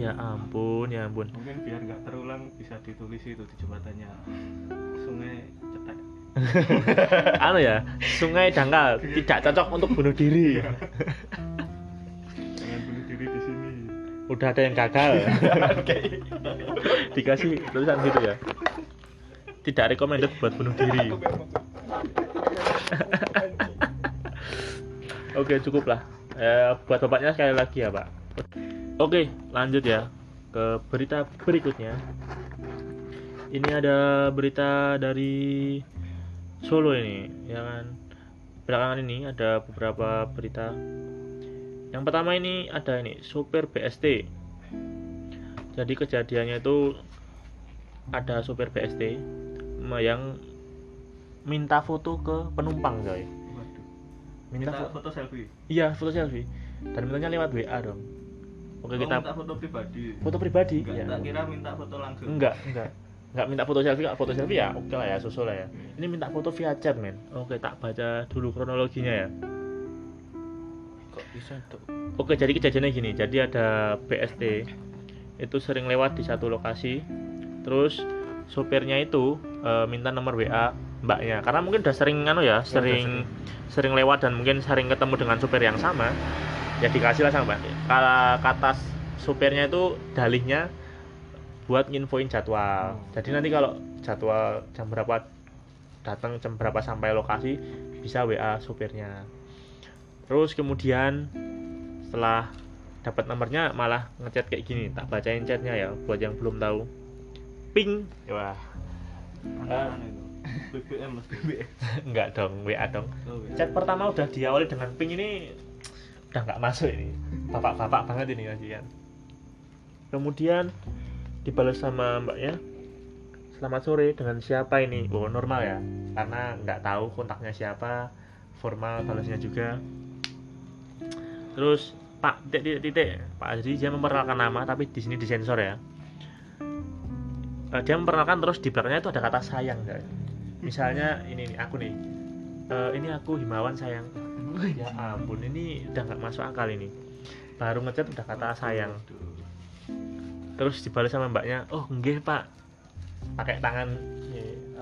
Ya ampun ya ampun. Mungkin biar nggak terulang bisa ditulis itu di jembatannya. Sungai cetek. Anu ya sungai dangkal tidak cocok untuk bunuh diri udah ada yang gagal. Dikasih tulisan gitu ya. Tidak recommended buat bunuh diri. Oke cukup lah. Eh, buat bapaknya sekali lagi ya pak. Oke lanjut ya ke berita berikutnya. Ini ada berita dari Solo ini ya kan? Belakangan ini ada beberapa berita yang pertama ini ada ini supir BST. Jadi kejadiannya itu ada supir BST yang minta foto ke penumpang coy. Minta, minta foto. foto selfie Iya, foto selfie. Dan mintanya lewat WA dong. Oke, Oh, kita minta foto pribadi foto pribadi enggak ya. tak kira minta foto langsung Enggak, enggak. Enggak minta foto selfie, enggak foto selfie ya. Oke lah ya, susul lah ya. Ini minta foto via chat, men. Oke, tak baca dulu kronologinya ya. Oke, jadi kejadiannya gini. Jadi ada BST itu sering lewat di satu lokasi. Terus sopirnya itu eh, minta nomor WA mbaknya karena mungkin udah sering anu ya, sering sering lewat dan mungkin sering ketemu dengan sopir yang sama. Ya dikasih lah sama mbak. Kata kata sopirnya itu dalihnya buat nginfoin jadwal. Jadi nanti kalau jadwal jam berapa datang jam berapa sampai lokasi bisa WA sopirnya. Terus kemudian setelah dapat nomornya malah ngechat kayak gini tak bacain chatnya ya buat yang belum tahu. Ping. Wah. BBM mas enggak dong WA dong. Oh, chat pertama udah diawali dengan ping ini udah nggak masuk ini. Bapak-bapak banget ini kasihan kemudian dibalas sama mbaknya selamat sore dengan siapa ini? Oh normal ya karena nggak tahu kontaknya siapa formal balasnya juga terus pak titik titik titik. Pak jadi dia memperkenalkan nama tapi di sini disensor ya. Eh, dia memperkenalkan terus di belakangnya itu ada kata sayang guys. Misalnya ini nih aku nih. Eh, ini aku himawan sayang. Ya ampun ini udah nggak masuk akal ini. Baru ngechat udah kata sayang. Terus dibalas sama mbaknya oh enggak pak. Pakai tangan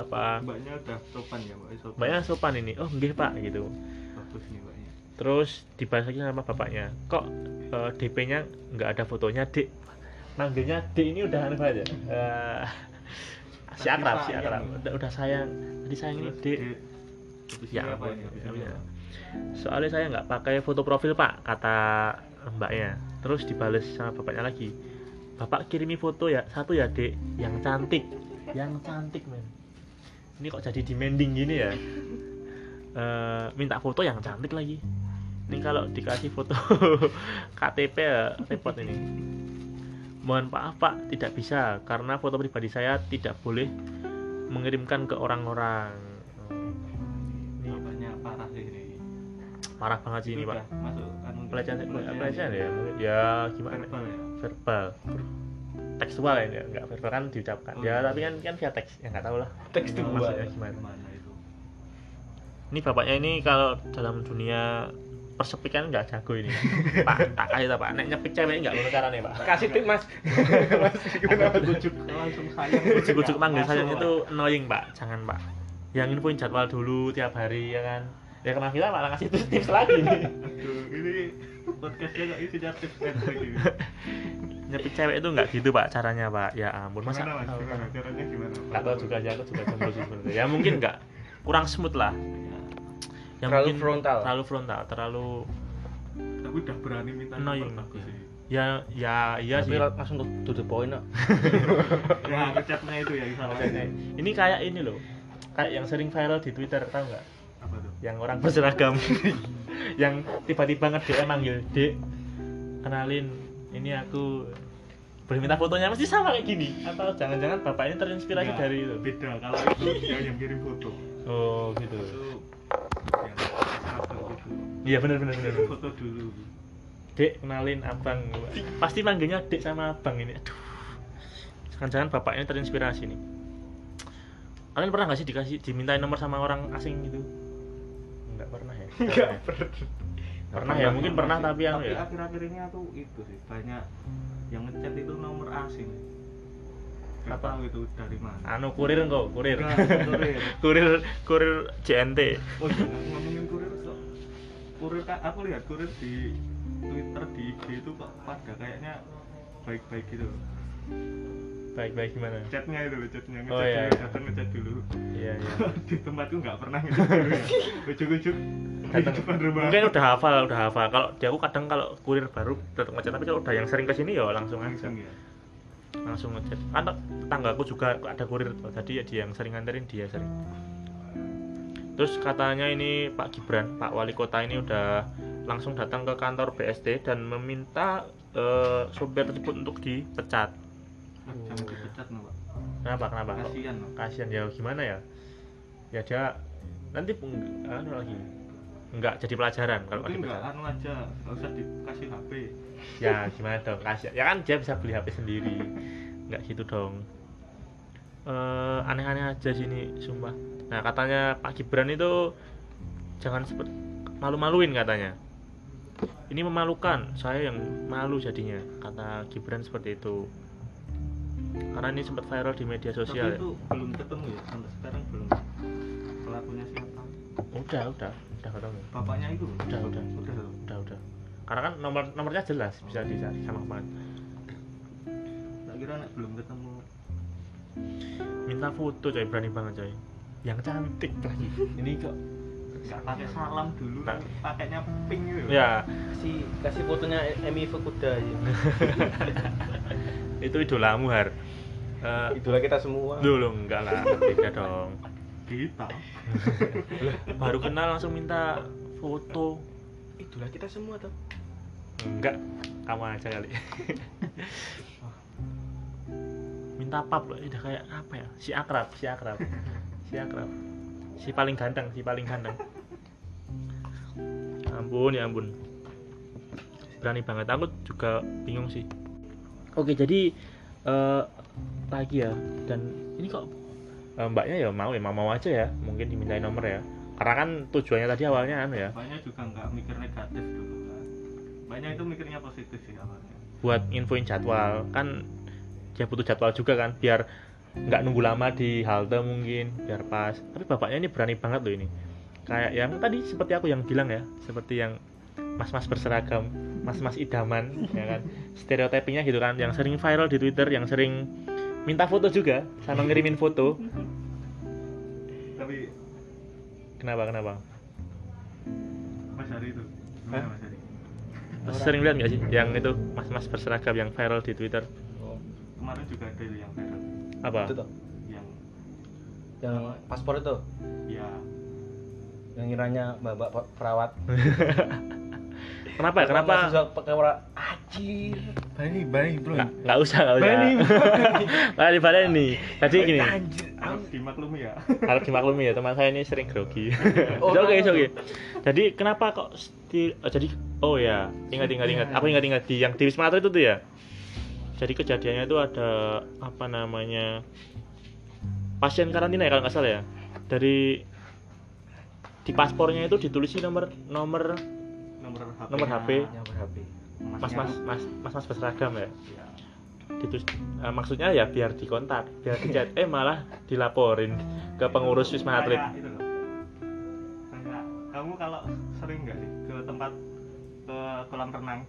apa? Mbaknya udah sopan ya mbak sopan. Mbaknya sopan ini. Oh enggak pak gitu terus dibalas lagi sama bapaknya. Kok eh, DP-nya nggak ada fotonya dek manggilnya dek ini udah aneh ya? Eh, si akrab si akrab. Udah, udah sayang. Jadi sayang ini dek Ya apa ini? ya apa? soalnya saya nggak pakai foto profil pak kata mbaknya. Terus dibales sama bapaknya lagi. Bapak kirimi foto ya satu ya dek yang cantik yang cantik men. Ini kok jadi demanding gini ya? Eh, minta foto yang cantik lagi ini kalau dikasih foto KTP ya repot ini. Mohon maaf pak tidak bisa. Karena foto pribadi saya tidak boleh mengirimkan ke orang-orang. Ini bapaknya parah sih ini. Parah banget sih ini pak. masuk anu pelecehan pelecehan ya. mungkin ya gimana? Verbal ya? Verbal. Tekstual ya nggak verbal kan diucapkan. Oh, ya iya. tapi kan kan via teks ya nggak tahu lah Tekstual. maksudnya gimana? Gimana itu? Ini bapaknya ini kalau dalam dunia persepikan nggak jago ini. Pak tak kasih tak pak. Nek nyepik cewek nggak ngono caranya pak? Kasih tip mas. mas ujuk langsung sayang. Ujuk-ujuk manggil Masuk, sayang Pak. itu annoying pak. Jangan pak. Yang infoin jadwal dulu tiap hari ya kan? Ya kenapa kita malah ngasih tips, tips lagi. Nih Aduh, ini podcastnya nggak isinya tips ini. nyepik cewek itu nggak gitu pak caranya pak. Ya ampun masa Gimana mas? Gimana? Caranya gimana? tahu juga ya aku juga jomblo sih sebenarnya. Ya mungkin nggak. Kurang smooth lah yang Terlalu mungkin frontal. terlalu frontal terlalu tapi udah berani minta Annoying. nomor bagus sih. Ya ya iya Tapi sih. langsung to, to the point kok. ya ngechatnya itu yang salah ini. Kayak ini loh kayak yang sering viral di Twitter tahu nggak? Apa tuh? Yang orang berseragam. Yang tiba-tiba nge-DM manggil dek kenalin ini aku boleh minta fotonya? Mesti sama kayak gini. Atau jangan-jangan bapak ini terinspirasi Enggak, dari itu? beda. Kalau itu yang yang kirim foto. Oh gitu. Itu yang gitu iya benar benar benar foto dulu. Dek kenalin abang. Pasti manggilnya dek sama abang ini. Aduh. Jangan-jangan bapak ini terinspirasi nih. Kalian pernah nggak sih dikasih dimintain nomor sama orang asing gitu? Nggak pernah ya. Enggak pernah. Pernah ya mungkin pernah tapi anu tapi ya. akhir-akhir ini aku itu sih banyak yang ngechat itu nomor asing. Apa? tahu itu dari mana. Anu kurir kok kurir. Enggak, kurir. kurir kurir JNT oh jangan ngomongin kurir kurir kan aku lihat kurir di Twitter di IG itu kok pada kayaknya baik-baik gitu baik baik gimana? Chatnya itu chatnya. Oh, ngechat iya, dulu, iya. datang ngechat dulu. Iya iya. Di tempatku nggak pernah ngechat dulu. Ya ujuk-ujuk. Di Datang. depan rumah. Mungkin udah hafal udah hafal. Kalau di aku kadang kalau kurir baru tetap ngechat tapi kalau udah yang sering ke sini ya langsung aja. Langsung ya langsung ngechat. Kan tetanggaku juga ada kurir. Tadi ya dia yang sering nganterin dia sering terus katanya ini Pak Gibran Pak Wali Kota ini udah langsung datang ke kantor BSD dan meminta eh, sopir tersebut untuk dipecat. Jangan dipecat no pak kenapa kenapa? Kasihan no kasihan ya gimana ya? Ya dia nanti peng- anu lagi. Nggak jadi pelajaran kalau nggak dipecat. anu aja nggak usah dikasih HP ya gimana dong? Kasihan. Ya kan dia bisa beli HP sendiri. Nggak gitu dong. Eh, aneh-aneh aja sini sumpah nah katanya Pak Gibran itu jangan seperti malu-maluin katanya. Ini memalukan saya yang malu jadinya kata Gibran seperti itu. Karena ini sempat viral di media sosial tapi itu belum ketemu ya sampai sekarang belum. Pelakunya siapa? Udah udah udah ketemu. Bapaknya itu? Udah udah. Udah udah. Udah karena kan nomor nomornya jelas bisa dicari sama kemarin. Tak kira belum ketemu. Minta foto coy berani banget coy yang cantik lagi. Ini kok nggak pakai salam dulu Nah. pakainya pink gitu. Ya. Kasih kasih fotonya Emi Fukuda aja. itu idolamu har. Eh, Idola kita semua. dulu enggak lah beda dong. Kita baru kenal langsung minta foto. Idola kita semua tuh. enggak kamu aja kali. Minta pap loh udah kayak apa ya? Si akrab si akrab si akrab. Si paling ganteng si paling ganteng. Ampun ya ampun. Berani banget. Aku juga bingung sih. Oke jadi eh, lagi ya? Dan ini kok eh, mbaknya ya mau ya mau mau aja ya. Mungkin dimintain nomor ya. Karena kan tujuannya tadi awalnya anu ya. Banyak juga nggak mikir negatif dulu kan. Banyak itu mikirnya positif sih awalnya. Buat infoin jadwal. Kan dia butuh jadwal juga kan biar nggak nunggu lama di halte mungkin biar pas. Tapi bapaknya ini berani banget loh ini. Kayak yang tadi seperti aku yang bilang ya seperti yang mas-mas berseragam mas-mas idaman ya kan? Stereotipnya gitu kan yang sering viral di twitter yang sering minta foto juga sama ngirimin foto. Tapi kenapa kenapa? Mas Hari itu. Hah? Mas Hari sering lihat nggak sih yang itu mas-mas berseragam yang viral di twitter? Kemarin juga ada yang viral apa Itu tuh. yang Yang paspor itu. ya Yang ngiranya mbak-mbak pe- perawat. kenapa kenapa Mahasiswa pakai warna Anjir. Bani, bani, bro. nggak nggak usah nggak usah Bani. nggak dibalik nih jadi gini harus dimaklumi ya harus dimaklumi ya teman saya ini sering grogi Oh, oke tahu. oke jadi kenapa kok sti- oh, jadi oh ya ingat ingat ingat aku ingat ingat di yang di wisma atlet itu tuh ya jadi kejadiannya itu ada apa namanya pasien karantina ya kalau nggak salah ya. Dari di paspornya itu ditulis nomor nomor nomor HP Nomor HP. Yang ber-HP. mas mas mas mas mas berseragam ya. Ya. ditulis eh, maksudnya ya biar dikontak biar dicat eh malah dilaporin ke pengurus wisma atlet. Kayak itu loh. Kayak, kamu kalau sering nggak sih ke tempat ke kolam renang?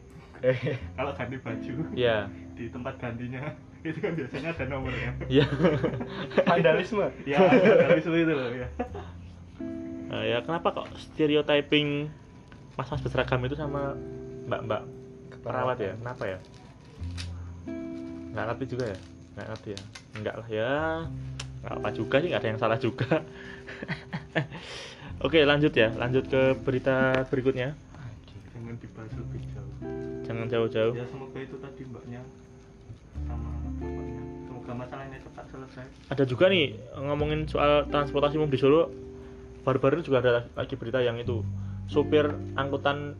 Kalau ganti baju? Ya di tempat gantinya. Itu kan biasanya ada nomornya. Ya Vandalisme. ya dari itu loh ya Eh, ya kenapa kok stereotyping mas-mas berseragam itu sama mbak-mbak perawat ya? kenapa ya? Nggak ngerti juga ya? Nggak ngerti ya? Enggak lah ya. Nggak apa juga sih nggak ada yang salah juga. Oke lanjut ya. Lanjut ke berita berikutnya. Jangan dibahas lebih jauh. Jangan jauh-jauh. Ya semoga itu tadi semoga masalahnya cepat selesai. Ada juga nih ngomongin soal transportasi umum di Solo. Baru-baru ini juga ada lagi berita yang itu. Supir angkutan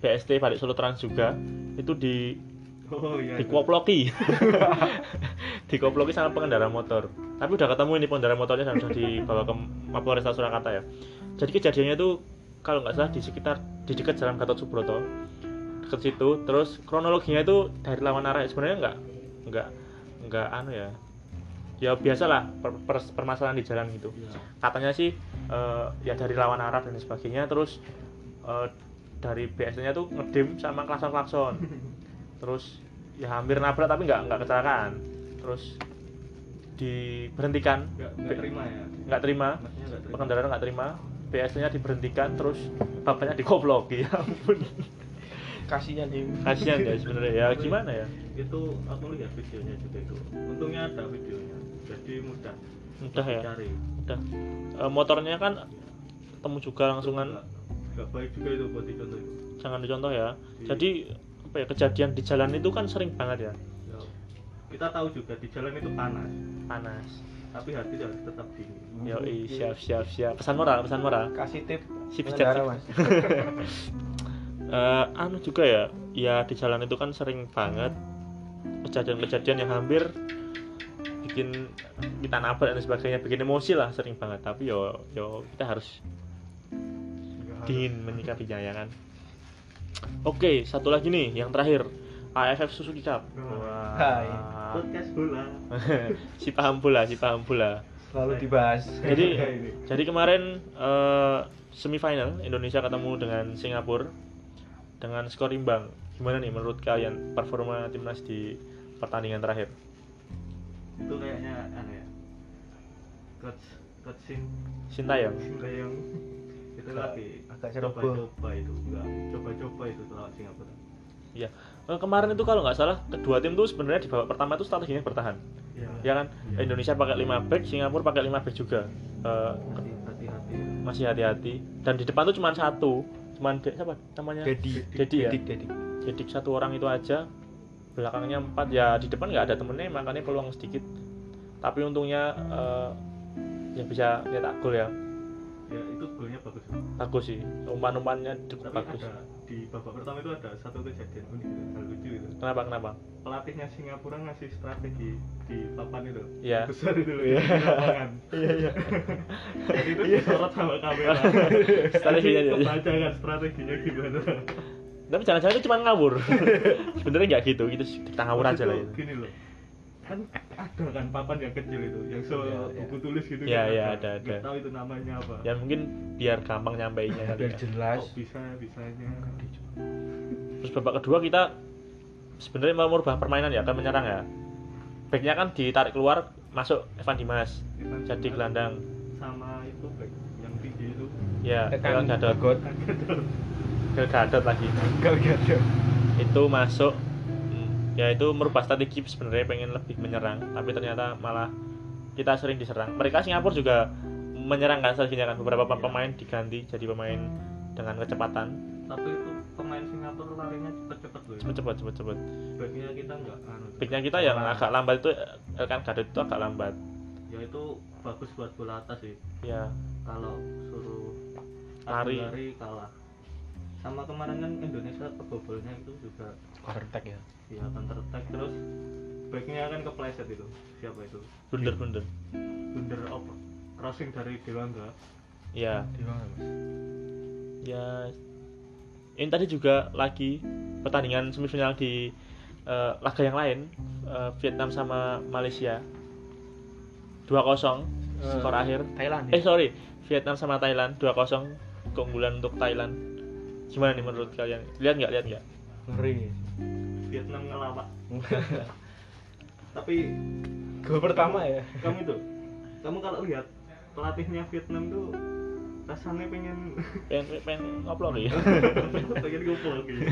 BST balik Solo Trans juga itu di oh iya itu. dikoploki. Dikoploki sama pengendara motor. Tapi udah ketemu ini pengendara motornya dan sudah dibawa ke Mapolresta Surakarta ya. Jadi kejadiannya itu kalau nggak salah di sekitar di dekat Jalan Gatot Subroto. Dekat situ terus kronologinya itu dari lawan arah. Sebenarnya nggak nggak nggak anu ya. Ya biasalah per- per- permasalahan di jalan gitu. Iya. katanya sih eh, ya dari lawan arah dan sebagainya terus eh, dari BSN-nya tuh ngedem sama klakson-klakson. Terus ya hampir nabrak tapi nggak nggak kecelakaan. Terus diberhentikan. Nggak terima ya? nggak terima. Pengendara nggak terima. BSN-nya diberhentikan terus bapaknya dikoploki ya ampun kasihan nih kasihan ya sebenarnya. Ya gimana ya? itu aku lihat videonya juga itu. Untungnya ada videonya. Jadi mudah. Mudah ya? cari udah Eh, motornya kan ketemu juga langsungan. Nggak baik juga itu buat dicontoh. Itu jangan dicontoh ya. Iya. jadi apa ya kejadian di jalan itu kan sering banget ya? Ya, kita tahu juga di jalan itu panas. Panas. Tapi hati harus tetap dingin. Yo siap siap siap. Pesan moral pesan moral. Kasih tip si mas Eh, anu juga ya ya di jalan itu kan sering banget kejadian-kejadian yang hampir bikin kita nabrak dan sebagainya bikin emosi lah sering banget. Tapi yo yo kita harus dingin menyikapinya ya kan. Oke satu lagi nih yang terakhir. AFF Suzuki Cup wah. Podcast bola. Si paham pula si paham pula selalu dibahas. Jadi jadi kemarin eh, semifinal Indonesia ketemu dengan Singapura dengan skor imbang gimana nih menurut kalian performa timnas di pertandingan terakhir? Itu kayaknya aneh ya coach coach Shin Sintayong. Sintayong itu lagi agak coba-coba itu enggak. Coba-coba itu lawan Singapura. Iya. Eh, kemarin itu kalau nggak salah kedua tim tuh sebenarnya di babak pertama itu strateginya bertahan. Ya, ya kan? Iya. Indonesia pakai 5 back Singapura pakai 5 back juga. Eh, Hati- hati-hati. masih hati-hati. Dan di depan tuh cuma satu cuman De- siapa namanya? Dedi Dedi ya? Dedik Dedik jadi satu orang itu aja. Belakangnya empat. Ya di depan nggak ada temennya makanya peluang sedikit. Tapi untungnya eh, ya bisa nyetak gol ya. Ya itu golnya bagus. Bagus sih. Umpan-umpannya cukup tapi bagus. ada di babak pertama itu ada satu kejadian unik gitu, hal lucu itu. Kenapa kenapa? Pelatihnya Singapura ngasih strategi di papan itu. Iya. besar itu loh Iya. di lapangan. Iya iya. Jadi itu disorot sama kamera. Strateginya dia. kebaca kan strateginya gimana. Tapi jangan-jangan itu cuma ngawur. Sebenarnya nggak gitu itu kita ngawur aja lah gini loh kan ada kan papan yang kecil itu yang se Iya, iya. buku tulis gitu Iya, kan iya, ada, Nggak ada. tahu itu namanya apa. Ya mungkin biar gampang nyampainya biar ya. jelas. Kok bisa bisanya. Terus babak kedua kita sebenarnya mau merubah permainan ya kan menyerang ya. Backnya kan ditarik keluar masuk Evan Dimas. Evan jadi Dimas. gelandang. sama itu back yang tinggi itu. Ya Gal Gadot. Gadot. Gal Gadot lagi. Gal Gadot. Itu masuk ya itu merubah strategi sebenarnya pengen lebih menyerang tapi ternyata malah kita sering diserang. Mereka Singapura juga menyerang kan strateginya kan? Beberapa Iya. pemain diganti jadi pemain dengan kecepatan. Tapi itu pemain Singapura larinya cepet-cepet loh cepet cepet cepet cepet backnya kita nggak anu backnya kita yang agak lambat itu Elkan Gadot itu agak lambat. Ya itu bagus buat bola atas sih. Ya kalau suruh Lari. lari kalah. Sama kemarin kan Indonesia kebobolnya itu juga counter attack ya ya counter attack. Terus backnya kan kepleset itu. Siapa itu? Blunder blunder. Blunder apa? Crossing dari Dewangga ya di mana mas? Ya ini tadi juga lagi pertandingan semifinal di eh, laga yang lain eh, Vietnam sama Malaysia. 2-0 skor Eh, akhir. Thailand eh sorry. Vietnam sama Thailand 2-0 keunggulan untuk Thailand. Gimana nih menurut kalian? Lihat nggak? Lihat nggak? Ngeri Vietnam ngelawak. Tapi gol pertama ya? Kamu itu? Kamu kalau lihat pelatihnya Vietnam tuh rasanya pengen pengen pengen ngoplok ya? Pengen kumpul gitu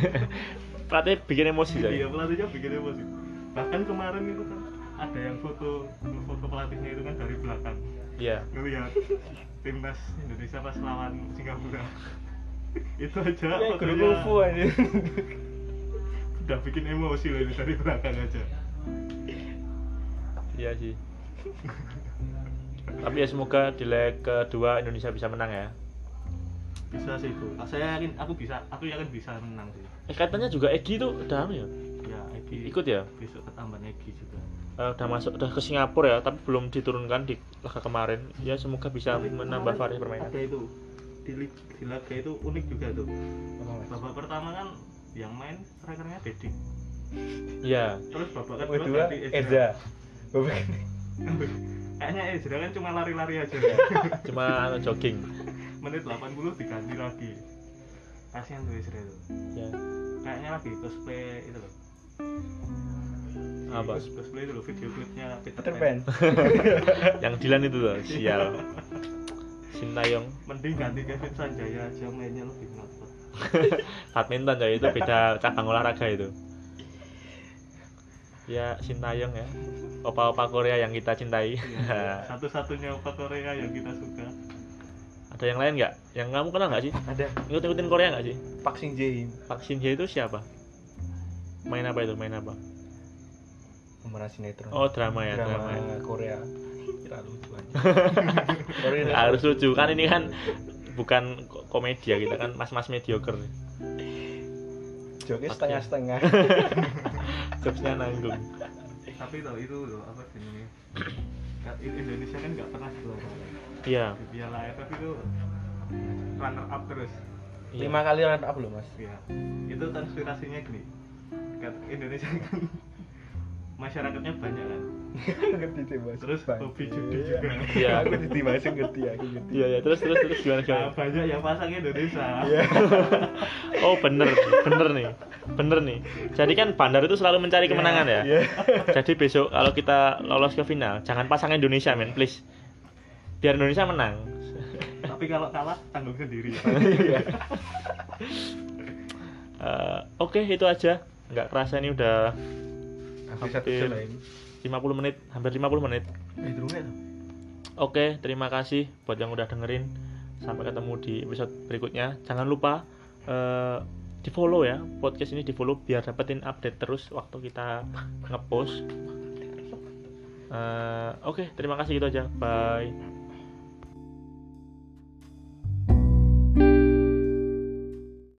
pelatih bikin emosi iya saya pelatihnya bikin emosi. Bahkan kemarin itu kan ada yang foto foto pelatihnya itu kan dari belakang. Iya. Ngelihat timnas Indonesia pas lawan Singapura. Itu aja Ya, fotonya. Aja. Udah bikin emosi loh ini dari belakang aja. Iya sih. Tapi ya semoga di leg kedua Indonesia bisa menang ya. Bisa sih itu saya yakin aku bisa aku yakin bisa menang sih. Eh, katanya juga Egi tuh udah ya? Ya Egi ikut ya? Besok ketambah Egi juga. Eh, udah masuk udah ke Singapura ya tapi belum diturunkan di laga kemarin. Ya semoga bisa Tapi menambah variasi permainan. ada itu di, di laga itu unik juga tuh. Babak pertama kan yang main strikernya Dedi iya. Terus babak Kedua kedua ganti Eza. Babak kayaknya Ezra kan cuma lari-lari aja. Cuma anu, jogging. Menit 80 diganti lagi. Kasihan tuh Ezra itu ya kayaknya lagi cosplay itu loh. Apa? Cos- cosplay itu loh video klipnya Peter, Peter Pan. Yang Dilan itu loh sial. Sintayong mending ganti Kevin Sanjaya aja mainnya lebih ngotot badminton coy itu beda cabang olahraga itu. Ya Sintayong ya. Opa-opa Korea yang kita cintai. Iya, satu-satunya opa Korea yang kita suka. Ada yang lain nggak? Yang kamu kenal nggak sih? Ada. Ngikutin Korea nggak sih? Pak Sing Jae. Park Shin Hye itu siapa? Main apa itu? Main apa? Pemeran sinetron. oh drama ya drama, drama ya. Korea. Kira lucu aja. Korea harus lucu. Kan ini kan bukan ko- komedi ya kita kan mas-mas mediocre. Joknya setengah-setengah. jobsnya nanggung. Tapi tau itu loh apa ini kan Indonesia kan nggak pernah juara. Iya. Di Piala AFF itu runner up terus. Iya. Lima kali run up loh mas. ya itu konspirasinya gini. Kan Indonesia kan masyarakatnya banyak kan? Ngerti sih mas. terus hobi judi juga. Iya. Aku ngerti mas, aku ngerti, aku ngerti. iya ya terus terus terus gimana Nah, gimana banyak yang pasang Indonesia. Iya. oh bener bener nih. Bener nih. Jadi kan Bandar itu selalu mencari kemenangan ya? Iya. jadi besok kalau kita lolos ke final jangan pasang Indonesia men please. Biar Indonesia menang. Tapi kalau kalah tanggung sendiri. Iya. Eh, oke itu aja. Nggak kerasa ini udah Hampir satu Hampir. jam lah ini. 50 menit hampir 50 menit Eh. Oke, terima kasih buat yang udah dengerin. Sampai ketemu di episode berikutnya. Jangan lupa eh, di follow ya podcast ini di follow biar dapetin update terus waktu kita ngepost. Eh, Oke, terima kasih gitu aja. Bye.